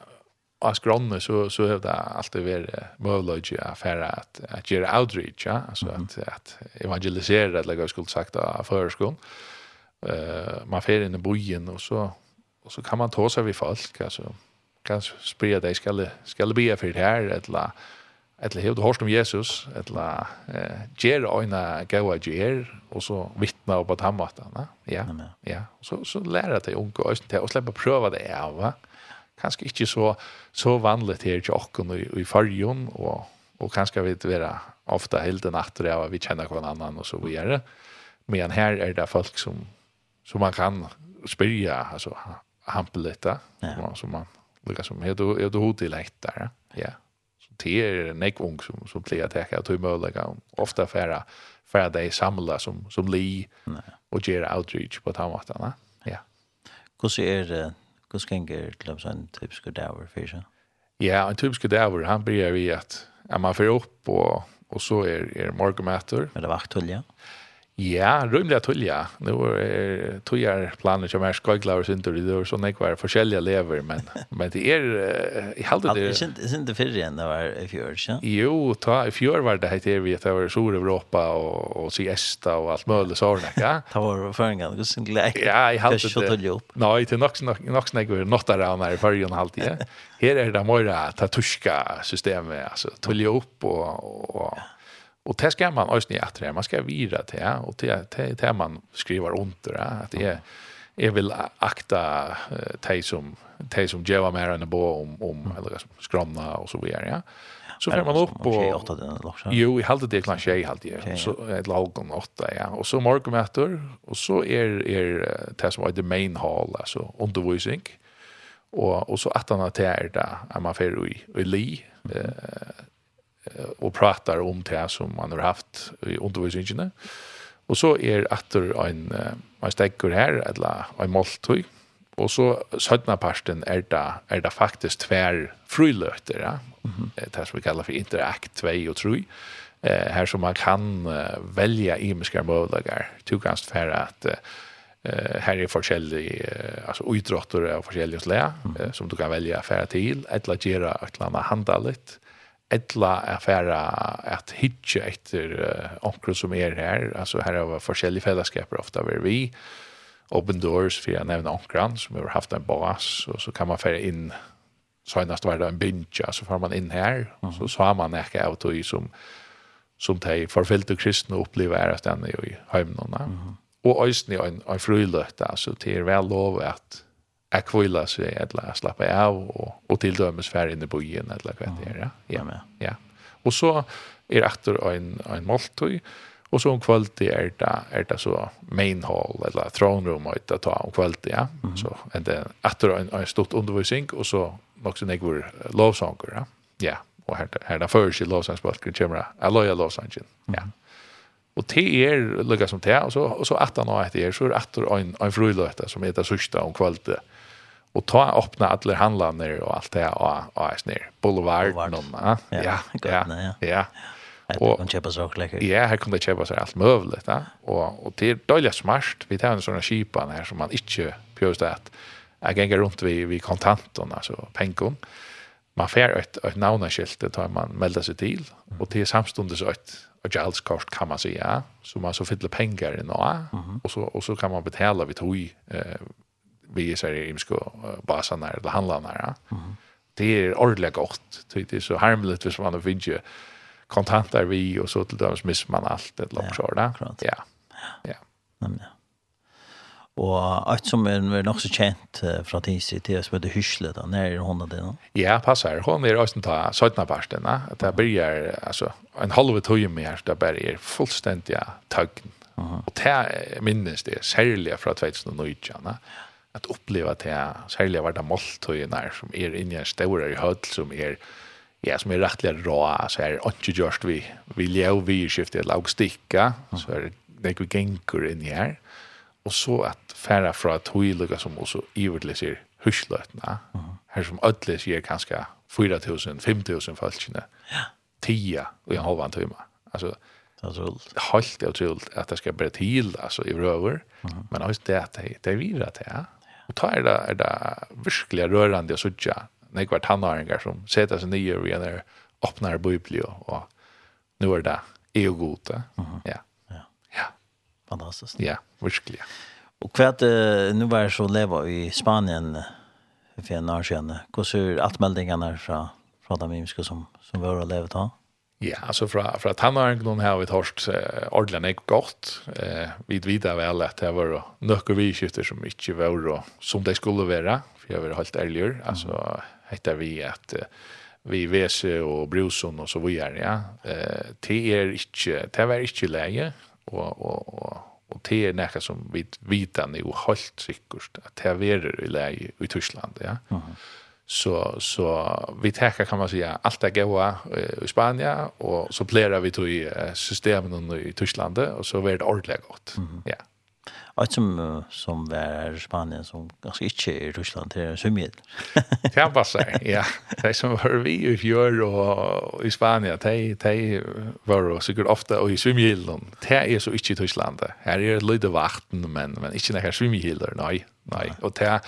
av skronne så så har det alltid varit mulig å affära att att gjøre outreach, ja, alltså att att evangelisere, eller jag skulle sagt av føreskolen. Eh man fer in i bojen och så och så kan man ta sig vid folk alltså kan sprida det ska ska det bli for det her, eller eller hevde hørt om Jesus, eller eh, ger øyne gaua ger og så vittna opp at han var. Ja, ja. Så, så lærer de unge øyne till och släppa pröva det av, va? kanskje inte så, så vanligt her i åkken i, i fargen, og, og kanskje vi ikke ofta helt hele natten av vi kjenner hver annan og så videre. Men her er det folk som, som man kan spyrja, altså hampe lite ja. som man lukkar som, er du, er du hodet? Ja. ja det är en ung som som blir att täcka till möjliga ofta färra för att de samla som som li och göra outreach på tamatarna. Ja. Hur ser det hur ska det klubba en typisk dagar för sig? Ja, en typisk dagar han börjar vi att man får upp och och så är är morgonmatur. Men det vart tull ja. Ja, rymliga tulja. Nu är tuljar planer som är skojglavar syntur. Det är sådana kvar forskjelliga lever, men, men det är... i halde det... Det är inte fyrre än det var i fjör, ja? Jo, ta, i fjör var det här vi att det var sur Europa och, och siesta och allt möjligt sådana. Ja? det var förringan, det är glädje. Ja, i halde det. Nej, det er nok snäck vi nåttar av här i förrjön halde ja? Här är det mera ta tuska systemet, alltså tulja upp och... och ja Och det ska man ösna i att det man ska vira till ja och till till, man skriver under ja att det är vill akta te som te som Jeva mer än bo om om eller skromna och så vidare ja. Så får man upp och Jo, i halde det kanske i halde så ett lag om åtta ja. Och så morgonmätter och så är är det som är the main hall alltså undervisning. Och och så att han att det är man får i i li eh og pratar om det som man har haft i undervisningene. Och så är åter en en stäcker här eller en måltøy, Och så södra parten er det er det faktiskt tver frilöter, ja. Mm -hmm. Det som vi kallar för interact 2 och 3 eh här som man kan uh, välja imiska möjligheter. Du kan färra att uh, här är forskjellig uh, alltså utrotter av forskjellige slag mm. uh, som du kan välja färra till eller göra ett land handla lite etla affæra at hitje etter uh, onker som er her, altså her har forskjellige fellesskaper ofta vært vi, Open Doors, for jeg nevner onkran, som har haft en bas, og så kan man fære inn, senast var det en bintja, så får man inn her, og så sa man ikke av tog som, som de forfyllte kristne opplever er at den er i høymnene. Mm -hmm. Og øyne er en, en fruløte, altså det er vel lov at att kvilla sig eller slappa av och och till dömes fär inne i igen eller vad det är ja. Ja. men Ja. Och så är efter en en måltid och så om kvällt är det är det så main hall eller throne room att ta om kvällt ja. Mm. Så är det efter en en stort undervisning och så också när går lovsånger ja. Ja, och här här där för sig lovsångsbalken kommer. Alloya lovsången. Ja. Og te er lukka som te, og så, og så at han og etter er, så er etter en, en fruløyta som heter Sørsta om kvalitet och ta öppna alla handlarna och allt det och och är snär boulevard någon ja ja ja ja. och kan köpa så läcker ja här kan det köpa så allt möjligt va och och det är dåligt smart. Vi tar en sån skipan här som man inte pjöst att jag gänger runt vi vi kontanterna så pengar man får ett ett namnskilt tar man melder sig till och till samstundes ett Giles kort kan man säga så man så fyller pengar i nå och så och så kan man betala vid tog eh vi ser i imsko basarna eller handlarna. Ja. Det är ordentligt gott. Det är så harmligt hvis man finns ju kontanter vi och så till döms missar man allt ett långskör. Ja, klart. Ja. Ja. ja. Och ett som är nog så känt från tidsid till som heter Hyssle då, när är hon det då? Ja, passar. Hon är också ta sötna parten. Det börjar alltså en halv tog mer här där börjar fullständiga tögn. Mm. Och det minnes det särliga från 2019. Ja att uppleva det här särskilt vart det när som är inne i en stora i höll som är ja som är rättligen rå så är inte just vi vi lev vi skiftet lag sticka så är det vi gänger in här och så att färra från att hojliga som också ivrigt ser huslötna här som ödle ser kanske 4000 5000 falskna ja 10 och jag har vant hemma alltså Otroligt. Helt otroligt att det ska bli till alltså i röver. Mm. Men også det att det, det är til, ja. Og ta er det, er det virkelig rørende å sutja når jeg var tannhåringer som setter seg nye og gjerne åpner bøybli og, og nå er det er god. Ja. ja. ja. Fantastisk. Ja, virkelig. Og hva er det, nå var jeg så leva i Spanien for en år siden. Hvordan er atmeldingene fra, fra de mennesker som, som var og levet av? Ja, alltså fra, fra tannaren han har vi hørt eh, ordentlig ikke godt. Eh, vi vet vel at det var noen vidskifter som ikke var og, som det skulle være, for jeg var helt ærligere. Mm. Altså, heter vi at eh, vi vese og brusen og så videre, ja. Eh, det er ikke, det var ikke leie, og, og, og, og det er noe som vi vet er jo helt sikkert at det er i leie i Tyskland, ja. Mm så så vi täcker kan man säga allt det goda i Spanien och så plerar vi till systemen i Tyskland och så blir det ordentligt gott. Mm -hmm. Ja. Och som som var i Spanien som ganska inte är i Ryssland det är symmet. Ja, vad säger Ja, det som var vi i fjör och i Spanien, det det var så gott ofta och i symmeln. Det är så inte i Tyskland. Här är det lite vatten men men inte när symmeln. Nej, nej. Och det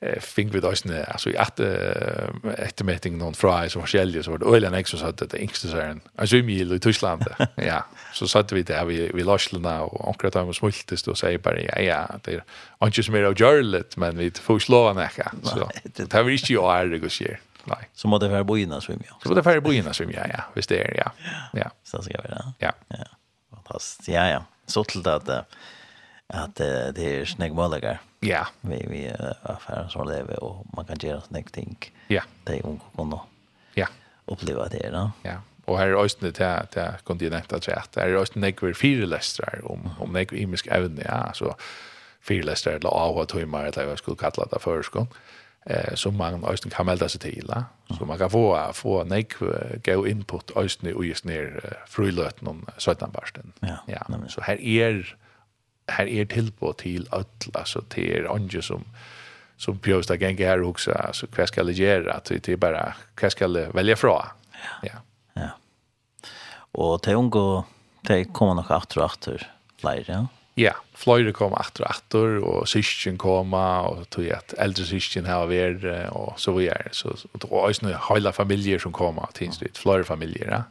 eh fink við døsne altså i at etter meeting non fry så forskjellige så var det øyland ekso så at det yngste søren altså i mil i Tyskland ja så satt vi der vi vi låslna og akkurat dem smultist og sier bara ja ja det er ikke så mer av jørlet men vi får slå han ikke så det har vi ikke jo er det går Nei. Så må det være boina svim, ja. Så må det være boina svim, ja, ja. Hvis det er, ja. Ja, så skal vi det. Ja. ja. Fantastisk, ja, ja. Så til det eh att det är snägg målagar. Ja. Vi vi affärer som lever och man kan göra snägg ting. Ja. Det är unga kan Ja. Uppleva det då. Ja. Og her er også det til, til kontinentet, Här är östen det går fyra lästrar om om det imisk evne, ja så fyra lästrar eller av og tøymer, eller hva jeg skulle kalla det før, sko. Eh så man også kan melde seg til, till. Så man kan få få näck gå input östen i just ner frilöten om sådan barsten. Ja. Ja. Nemlig. Så här är här är tillbå till öll alltså till er ange som som pjösta gänga här också alltså vad ska det göra att det är bara vad ska det välja fra ja. Ja. Och det ungo det kommer nog att dra åter flyr ja? Ja flyr kommer att dra åter och syskon komma och tror jag att äldre syskon og över och så vidare. Så var også noen hele familier som kom, till slut flyr familjer ja.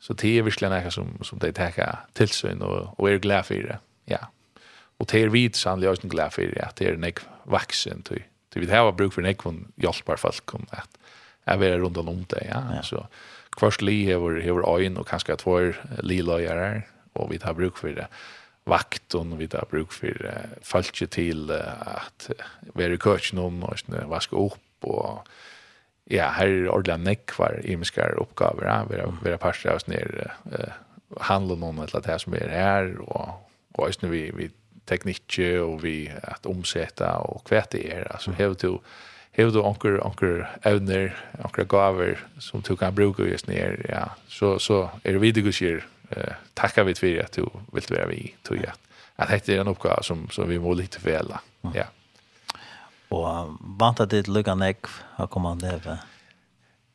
Så det er virkelig noe som som det tar tillsyn og, og er glad for det ja. Og det er vidt sannlig også en glad for at det er en ekv vaksen til. Det vil har bruk for en ekv hjelpar folk om at jeg vil rundt om det, ja. ja. Så kvart li hever, hever øyn og kanskje tvår li løyere, og vi har bruk for det vakt og vi har bruk for uh, folk til uh, at være i køkken og sånn, vaske opp og ja, her er ordentlig nekvar imiskar oppgaver, ja, vi har, vi har parstret oss ned uh, handle noen eller det som er her og, og nu vi, vi teknikke og vi at omsette og hva det er. Altså, hever du, hever du onker, onker evner, onker gaver som du kan bruke just nere, ja, så, så er det videre sier, eh, takkar vi for at du vil være vi, tror jeg. At dette er en oppgave som, som vi må lite fela, ja. Og vant at ditt lukka nekv har kommet leve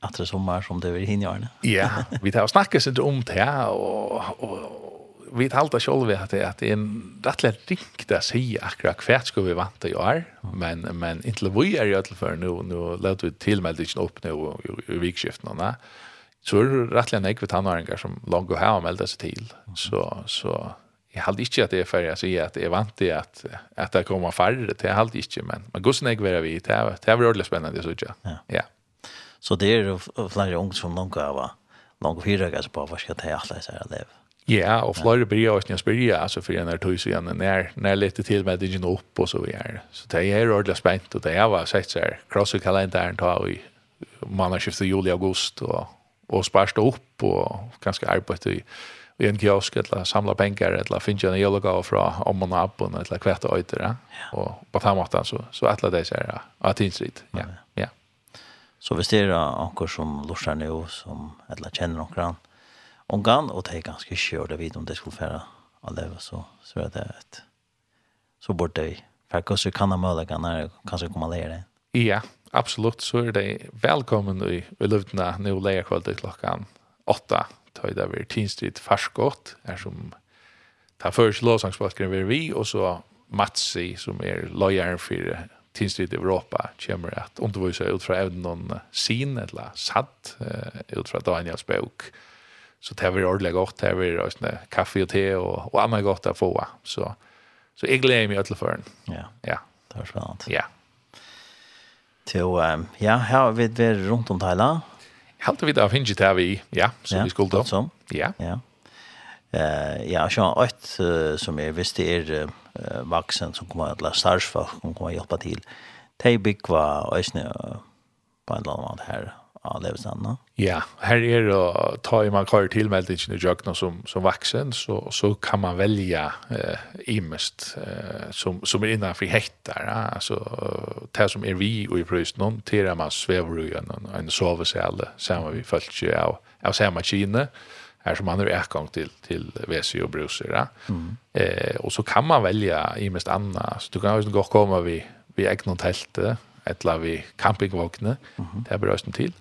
det det sommer som det vil hinne Ja, vi tar og inte litt om det, og, og, vi talte selv at det at det en rettelig riktig å si akkurat hva skal vi vante i år, men, men inntil vi er i alle fall nå, nå løter vi tilmelde ikke opp nå i, i vikskiften, vikskiftene, så er det rettelig en ekve tannåringer som langt å ha og melder seg til. Så, så jeg halte ikke at det er ferdig å si at jeg vant til at, at det kommer færre, det er halte ikke, men, men hvordan jeg vil vi, det er, det er veldig spennende, synes jeg. Ja. ja. Så det er flere unge som langt å ha, langt å hyre, på hva skal det er alle disse her leve. Ja, og flere blir ju snäs blir altså, for för en där tog så igen när jeg lite till med det upp och så vidare. Så det är ordentlig spent, og det er vad sett så här cross kalendern tar vi månadsskiftet juli august och og sparsta upp och ganska arbete i i en kiosk eller samla pengar eller finna en jolga fra om man har på eller kvätta øyter, ja. och på fem åtta så så etter det så det att insikt ja. Ja. Så vi ser ankor som lursar nu som eller känner någon omgang, og det er ganske kjør det vidt om det skulle fære å leve, så, så er det et, så bort det vi. For kanskje kan ha mulighet når kanskje kommer leie det. Ja, absolutt, så er det velkommen i, i luftene nå leie kvalitet klokken åtta, tøy det over er tinstrid farskott, er som tar først låsangsbalkeren vi er vi, og så Matsi, som er løyeren for tinstrid i Europa kommer at undervise ut fra evnen noen sin eller satt uh, ut fra Daniels bøk Så det blir ordentlig godt, det blir også kaffe og te og, og annet godt å få. Så, så jeg gleder meg til føren. Ja, ja. det var spennende. Ja. Så um, ja, her har vi vært rundt om Thailand. Helt halte vidt av Hinge til vi, ja, som ja, vi skulle da. Ja, ja. Uh, ja, så ett uh, som jeg visste er uh, vaksen som kommer til å starte for, som kommer til å hjelpe til. Det er bygget var øyne på en eller annen måte her, Ja, det är sant, no? Ja, här är det ta i man kör tillmeldingen i jökna som, som vaxen så, så kan man välja eh, imest eh, som, som är innanför häktar. Ja? Alltså, det som är vi och i pröjst någon till man svävar i en, en sovesel samma vi följt ju av, av samma kina är som man har utgång till till WC och bruser. Ja? Mm. Eh, och så kan man välja imest annars. Du kan ju gå och komma vi vid egna tälte eller vi campingvågne, mm -hmm. det er berøsten til.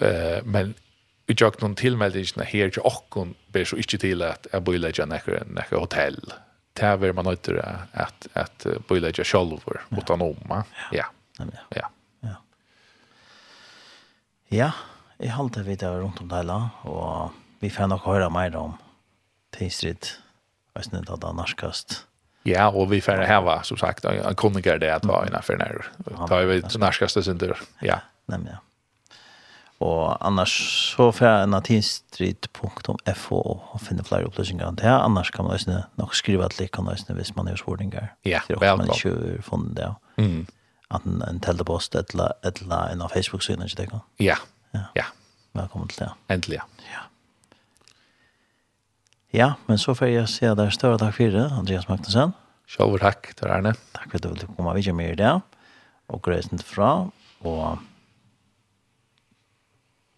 Uh, men vi gjør noen tilmeldingene her til åkken, ber så ikke til at jeg bøylegger nekker, nekker hotell. Det er vel man nødt til at, at bøylegger selv, ja. Om, Ja. Ja. ja. ja. Ja, jeg halte vidt jeg rundt om det hele, og vi får nok høre mer om Tistrid, og jeg det er norskast. Ja Ja, och vi får häva som sagt en konungar det at att vara innanför Da er vi norskaste synder. Ja. Nej ja. Og annars så får jeg en atinstrid.fo og finne flere opplysninger om Det annars kan man ju nog skriva lik lika nästan hvis man är svårdingar. Ja, välkommen. ikke har funnet det. Mm. Att en, en telepost eller eller en av Facebook-sidan ikke det kan. Ja. Ja. Velkommen til det. Äntligen. Ja. Ja, men så får jag se där större tack för det, Andreas Magnussen. Själv tack, är Arne. Tack för att du ville komma vidare med det. Och grejsen fra, og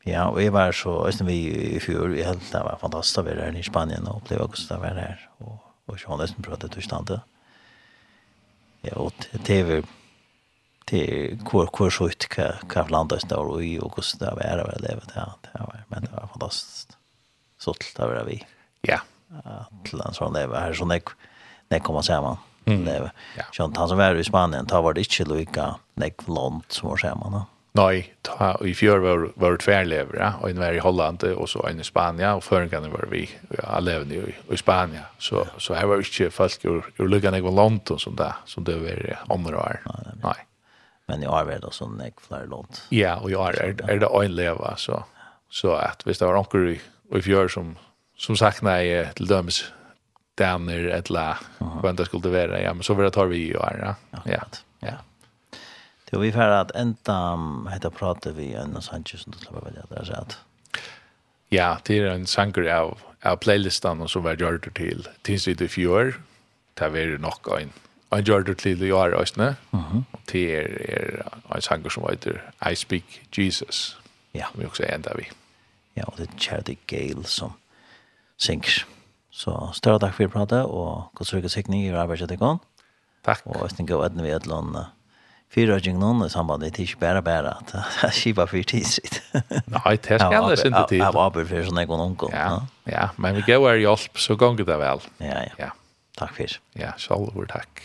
ja, og jeg var så, østen vi i fjor, jeg helt det var fantastisk å være her i Spanien, og oppleve hvordan det var her, og, og så var nesten prøvd at du stande. Ja, og TV, til hvor, hvor så ut hva, hva landet det i, og hvordan det var her, og det var det, var, men det var fantastisk. Sålt det var vi. Ja. Ja. Till en sånn, lever här så nek nek kommer sammen. Mm. Ja. Sånt han som var i Spanien, da var det inte lika nek långt som var sammen. No? Nej, ta i fjør var var det tverlever, ja, Og en var i Holland og så en i Spania, og förr var vi alla i, i Spania. Så så her var ikke folk ur ur lika nek långt och sånt där som det var andre år. Nei. Men i år var det sån nek flere långt. Ja, og i år er det en leva så så at hvis det var onkel i i fjør som som saknar ju till dömes damer ett la vad det skulle vara ja men så vill jag ta vi ju ja. Ja ja det vi för att ända heter prata vi en Sanchez som skulle välja där så att ja det är en sanger av av playlistan och så var jag till tills vi det fjör ta var nog en en gjorde till i år ösne mhm. Det är en sanger som heter I speak Jesus. Ja. Vi också ända vi. Ja och det Charity Gale som synker. Så større takk for pratet, og god sørge sikning i arbeidsetikken. Takk. Og jeg tenker å edne vi et eller annet fyrrøyning noen i samband er ikke bare bare at det er skiva fyrt tidsritt. Nei, det skal jeg ikke tid. Jeg var bare for sånn jeg kunne unngå. Ja, ja, men vi går her hjelp, så ganger det vel. Ja, ja. Takk for. Ja, selv takk.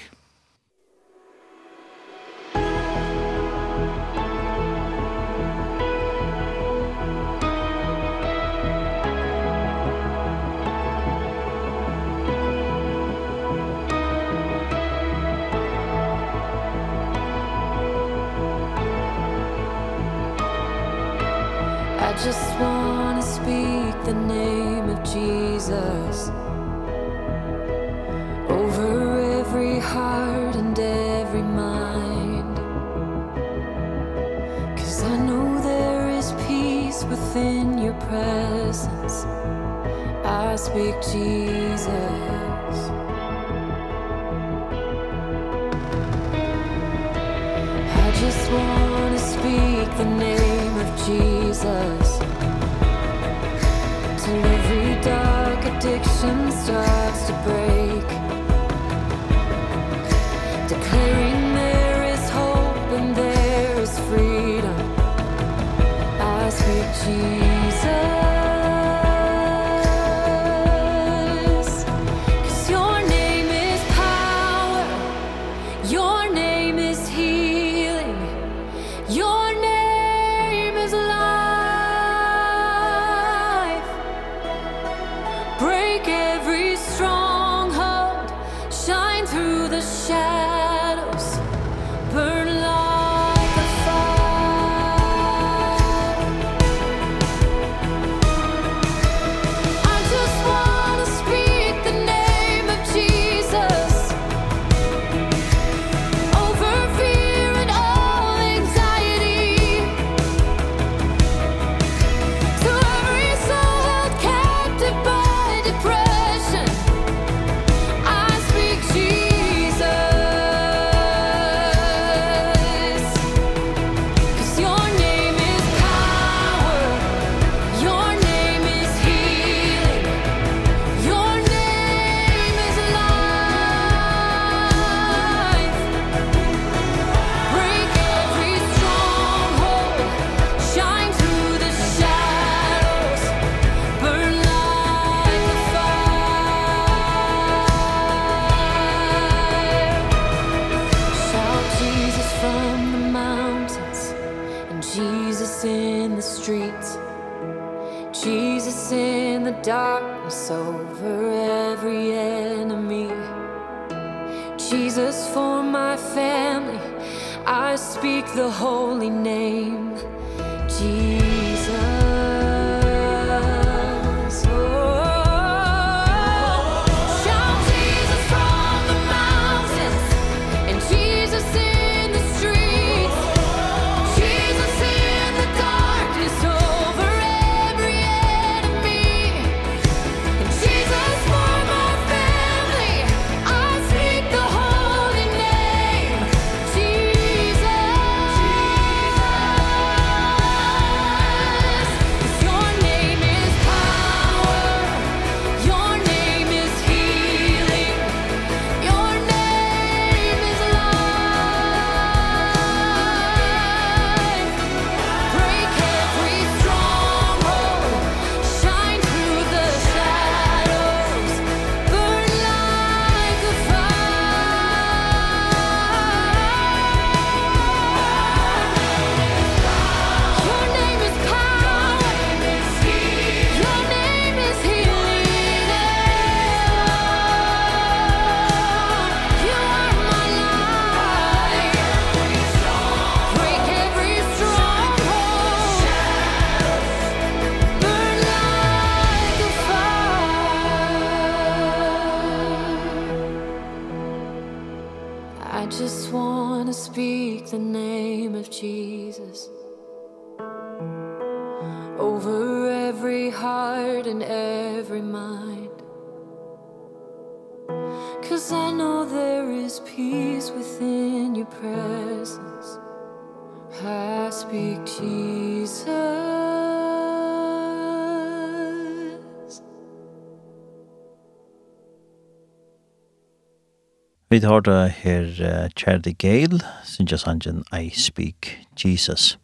speak Jesus. I just want to speak the name of Jesus. To every Vi har da her uh, Charity Gale, Sinja sangen I Speak Jesus.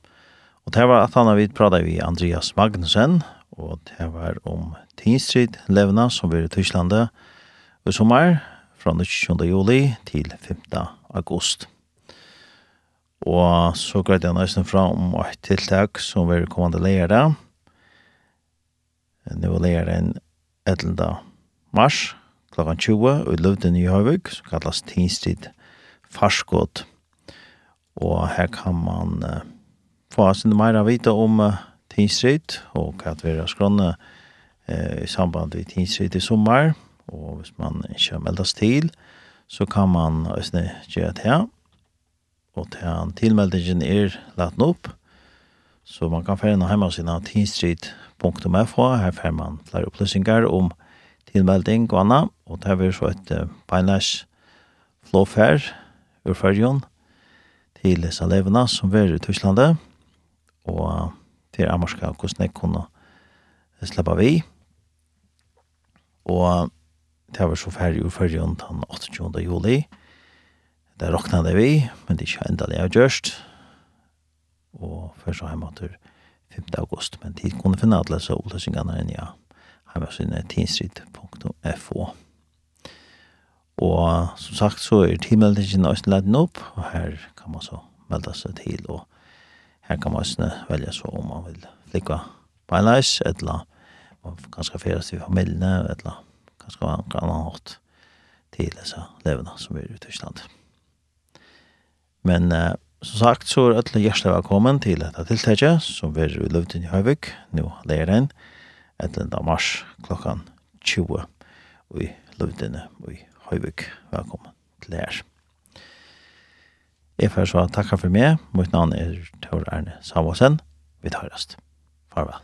Og det var at han har vidt pratet vi Andreas Magnussen, og det var om Tinstrid Levna, som var i Tysklandet, i sommer fra 20. juli til 5. august. Og så greit jeg nesten fra om et tiltak som vil kommende leire. Nå leire en 11. mars, klokkan 20 og løvden i Høyvøk, som kallas Tinstid Farskått. Og her kan man uh, få sin meira vita om uh, Tinstid og hva det er skrånne uh, i samband med Tinstid i sommar. Og hvis man ikke meldes til, så kan man også gjøre det her. Og til han tilmeldingen er lagt opp. Så man kan fære noe hjemme av sin tinstrid.fo. Her fære man flere opplysninger om tilmelding og anna, og det er så et uh, beinleis flåfær ur fyrjon til Salevena som er i Tysklandet, og til Amorska og hvordan jeg kunne slippe vi. Og det er så ferdig ur fyrjon den 28. juli. Det råkna det vi, men det er ikke enda det jeg har gjørst. Og først så jeg måttet 5. august, men tid kunne finne alle så utløsningene enn jeg. Ja hjemmesiden tinstrid.fo. Og som sagt så er tilmeldingen også leden opp, og her kan man så melde seg til, og her kan man også velge så om man vil flikke beinleis, eller man kan skal feres til familiene, eller kan skal man kan ha hatt til disse levende som er i Tyskland. Men eh, som sagt så er alle hjertelig velkommen til dette tiltaket, som er i løvden i Høyvik, nå leier inn, 11. mars klokkan 20 i Løvdene i Høyvik. Velkommen til her. Jeg får så takke for meg. Mitt navn er Tor Erne Samuelsen. Vi tar rest. Farvel.